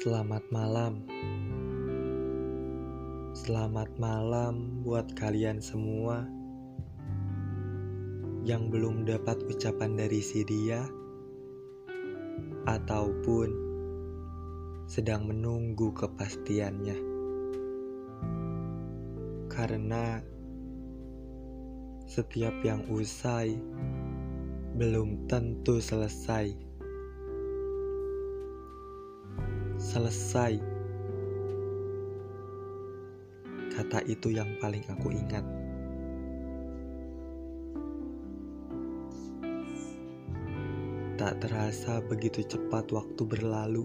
Selamat malam. Selamat malam buat kalian semua yang belum dapat ucapan dari si dia ataupun sedang menunggu kepastiannya. Karena setiap yang usai belum tentu selesai. Selesai. Kata itu yang paling aku ingat. Tak terasa begitu cepat waktu berlalu.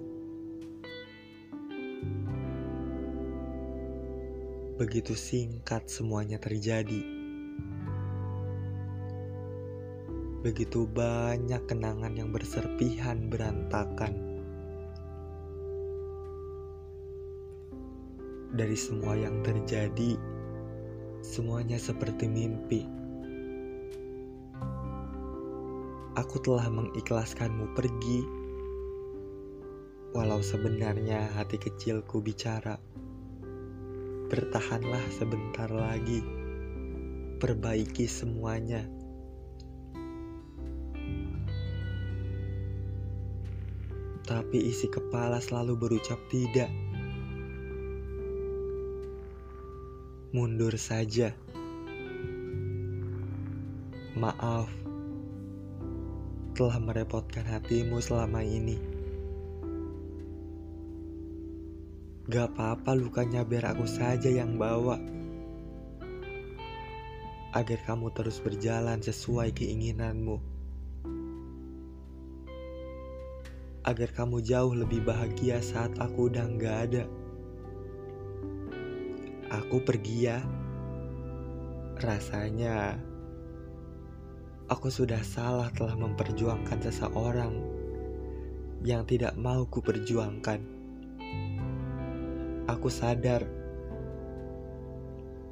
Begitu singkat semuanya terjadi. Begitu banyak kenangan yang berserpihan berantakan. Dari semua yang terjadi, semuanya seperti mimpi. Aku telah mengikhlaskanmu pergi, walau sebenarnya hati kecilku bicara. Bertahanlah sebentar lagi, perbaiki semuanya. Tapi isi kepala selalu berucap tidak. Mundur saja. Maaf telah merepotkan hatimu selama ini. Gak apa-apa lukanya biar aku saja yang bawa. Agar kamu terus berjalan sesuai keinginanmu. Agar kamu jauh lebih bahagia saat aku udah gak ada. Aku pergi ya. Rasanya aku sudah salah telah memperjuangkan seseorang yang tidak mau ku perjuangkan. Aku sadar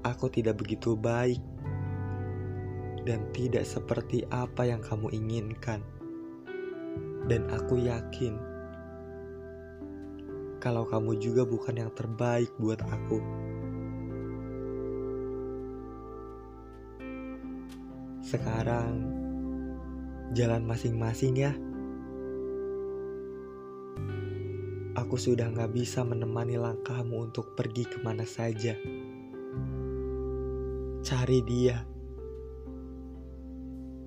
aku tidak begitu baik dan tidak seperti apa yang kamu inginkan. Dan aku yakin kalau kamu juga bukan yang terbaik buat aku. Sekarang jalan masing-masing ya. Aku sudah gak bisa menemani langkahmu untuk pergi ke mana saja. Cari dia.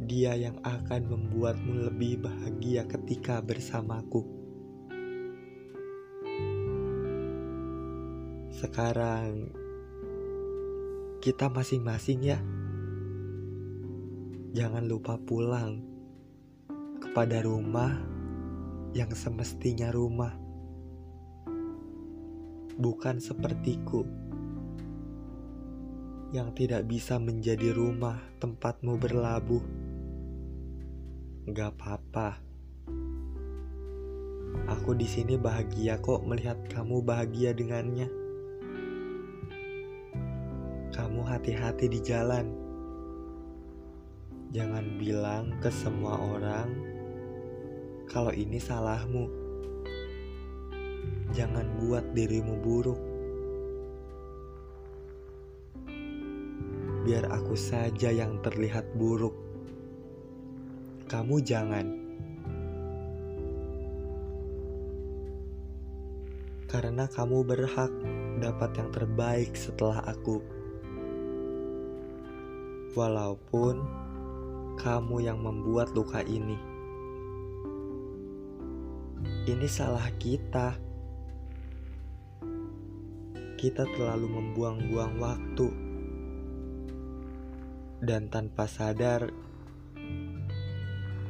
Dia yang akan membuatmu lebih bahagia ketika bersamaku. Sekarang kita masing-masing ya. Jangan lupa pulang kepada rumah yang semestinya rumah, bukan sepertiku yang tidak bisa menjadi rumah tempatmu berlabuh. Gak apa-apa, aku di sini bahagia kok melihat kamu bahagia dengannya. Kamu hati-hati di jalan Jangan bilang ke semua orang kalau ini salahmu. Jangan buat dirimu buruk. Biar aku saja yang terlihat buruk. Kamu jangan. Karena kamu berhak dapat yang terbaik setelah aku. Walaupun kamu yang membuat luka ini. Ini salah kita. Kita terlalu membuang-buang waktu, dan tanpa sadar,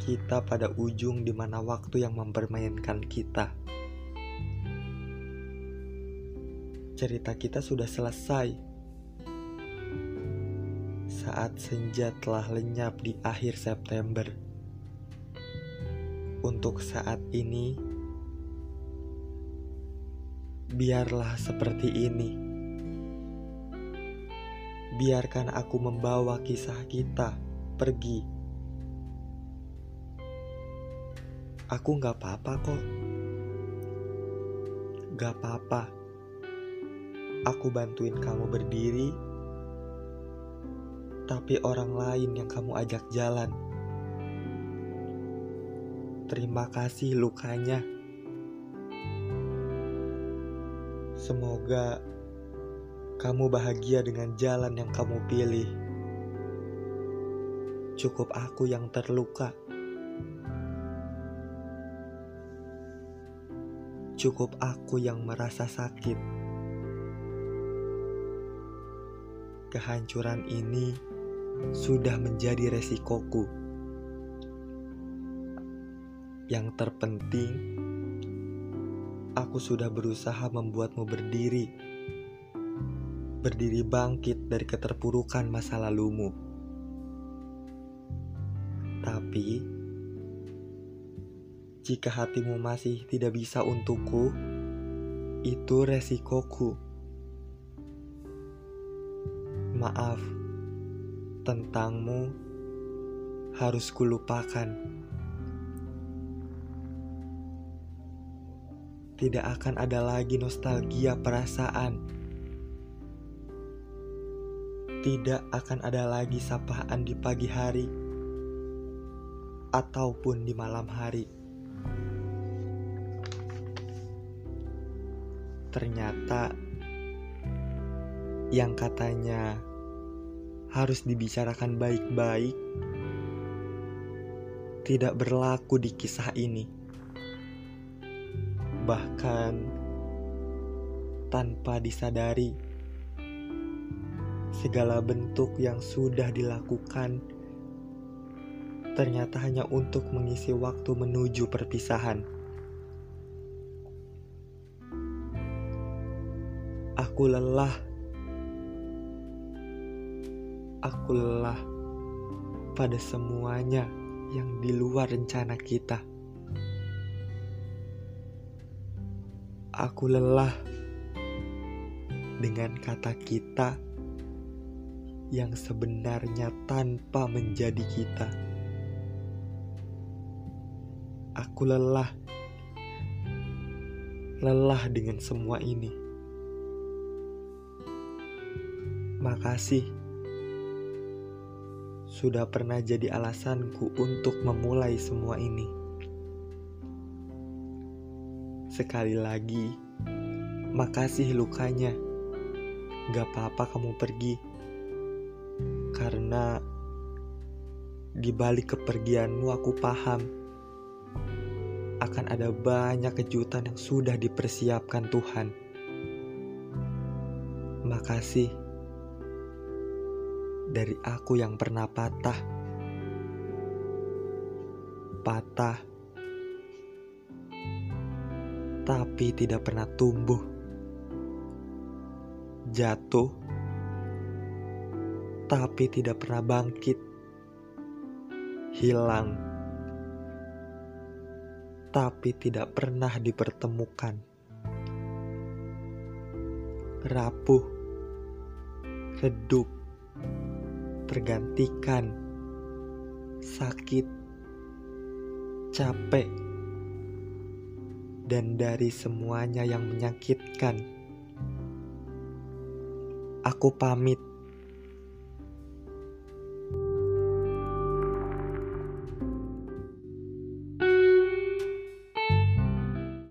kita pada ujung di mana waktu yang mempermainkan kita. Cerita kita sudah selesai saat senja telah lenyap di akhir September. Untuk saat ini, biarlah seperti ini. Biarkan aku membawa kisah kita pergi. Aku gak apa-apa kok. Gak apa-apa, aku bantuin kamu berdiri, tapi orang lain yang kamu ajak jalan. Terima kasih lukanya. Semoga kamu bahagia dengan jalan yang kamu pilih. Cukup aku yang terluka. Cukup aku yang merasa sakit. Kehancuran ini sudah menjadi resikoku. Yang terpenting, aku sudah berusaha membuatmu berdiri, berdiri bangkit dari keterpurukan masa lalumu. Tapi, jika hatimu masih tidak bisa untukku, itu resikoku. Maaf, tentangmu harus kulupakan. tidak akan ada lagi nostalgia perasaan. Tidak akan ada lagi sapaan di pagi hari ataupun di malam hari. Ternyata yang katanya harus dibicarakan baik-baik tidak berlaku di kisah ini bahkan tanpa disadari, segala bentuk yang sudah dilakukan ternyata hanya untuk mengisi waktu menuju perpisahan. Aku lelah. Aku lelah pada semuanya yang di luar rencana kita. Aku lelah dengan kata kita yang sebenarnya tanpa menjadi kita. Aku lelah, lelah dengan semua ini. Makasih sudah pernah jadi alasanku untuk memulai semua ini. Sekali lagi, makasih lukanya. Gak apa-apa kamu pergi. Karena di balik kepergianmu aku paham akan ada banyak kejutan yang sudah dipersiapkan Tuhan. Makasih dari aku yang pernah patah. Patah tapi tidak pernah tumbuh. Jatuh, tapi tidak pernah bangkit. Hilang, tapi tidak pernah dipertemukan. Rapuh, redup, tergantikan, sakit, capek dan dari semuanya yang menyakitkan. Aku pamit.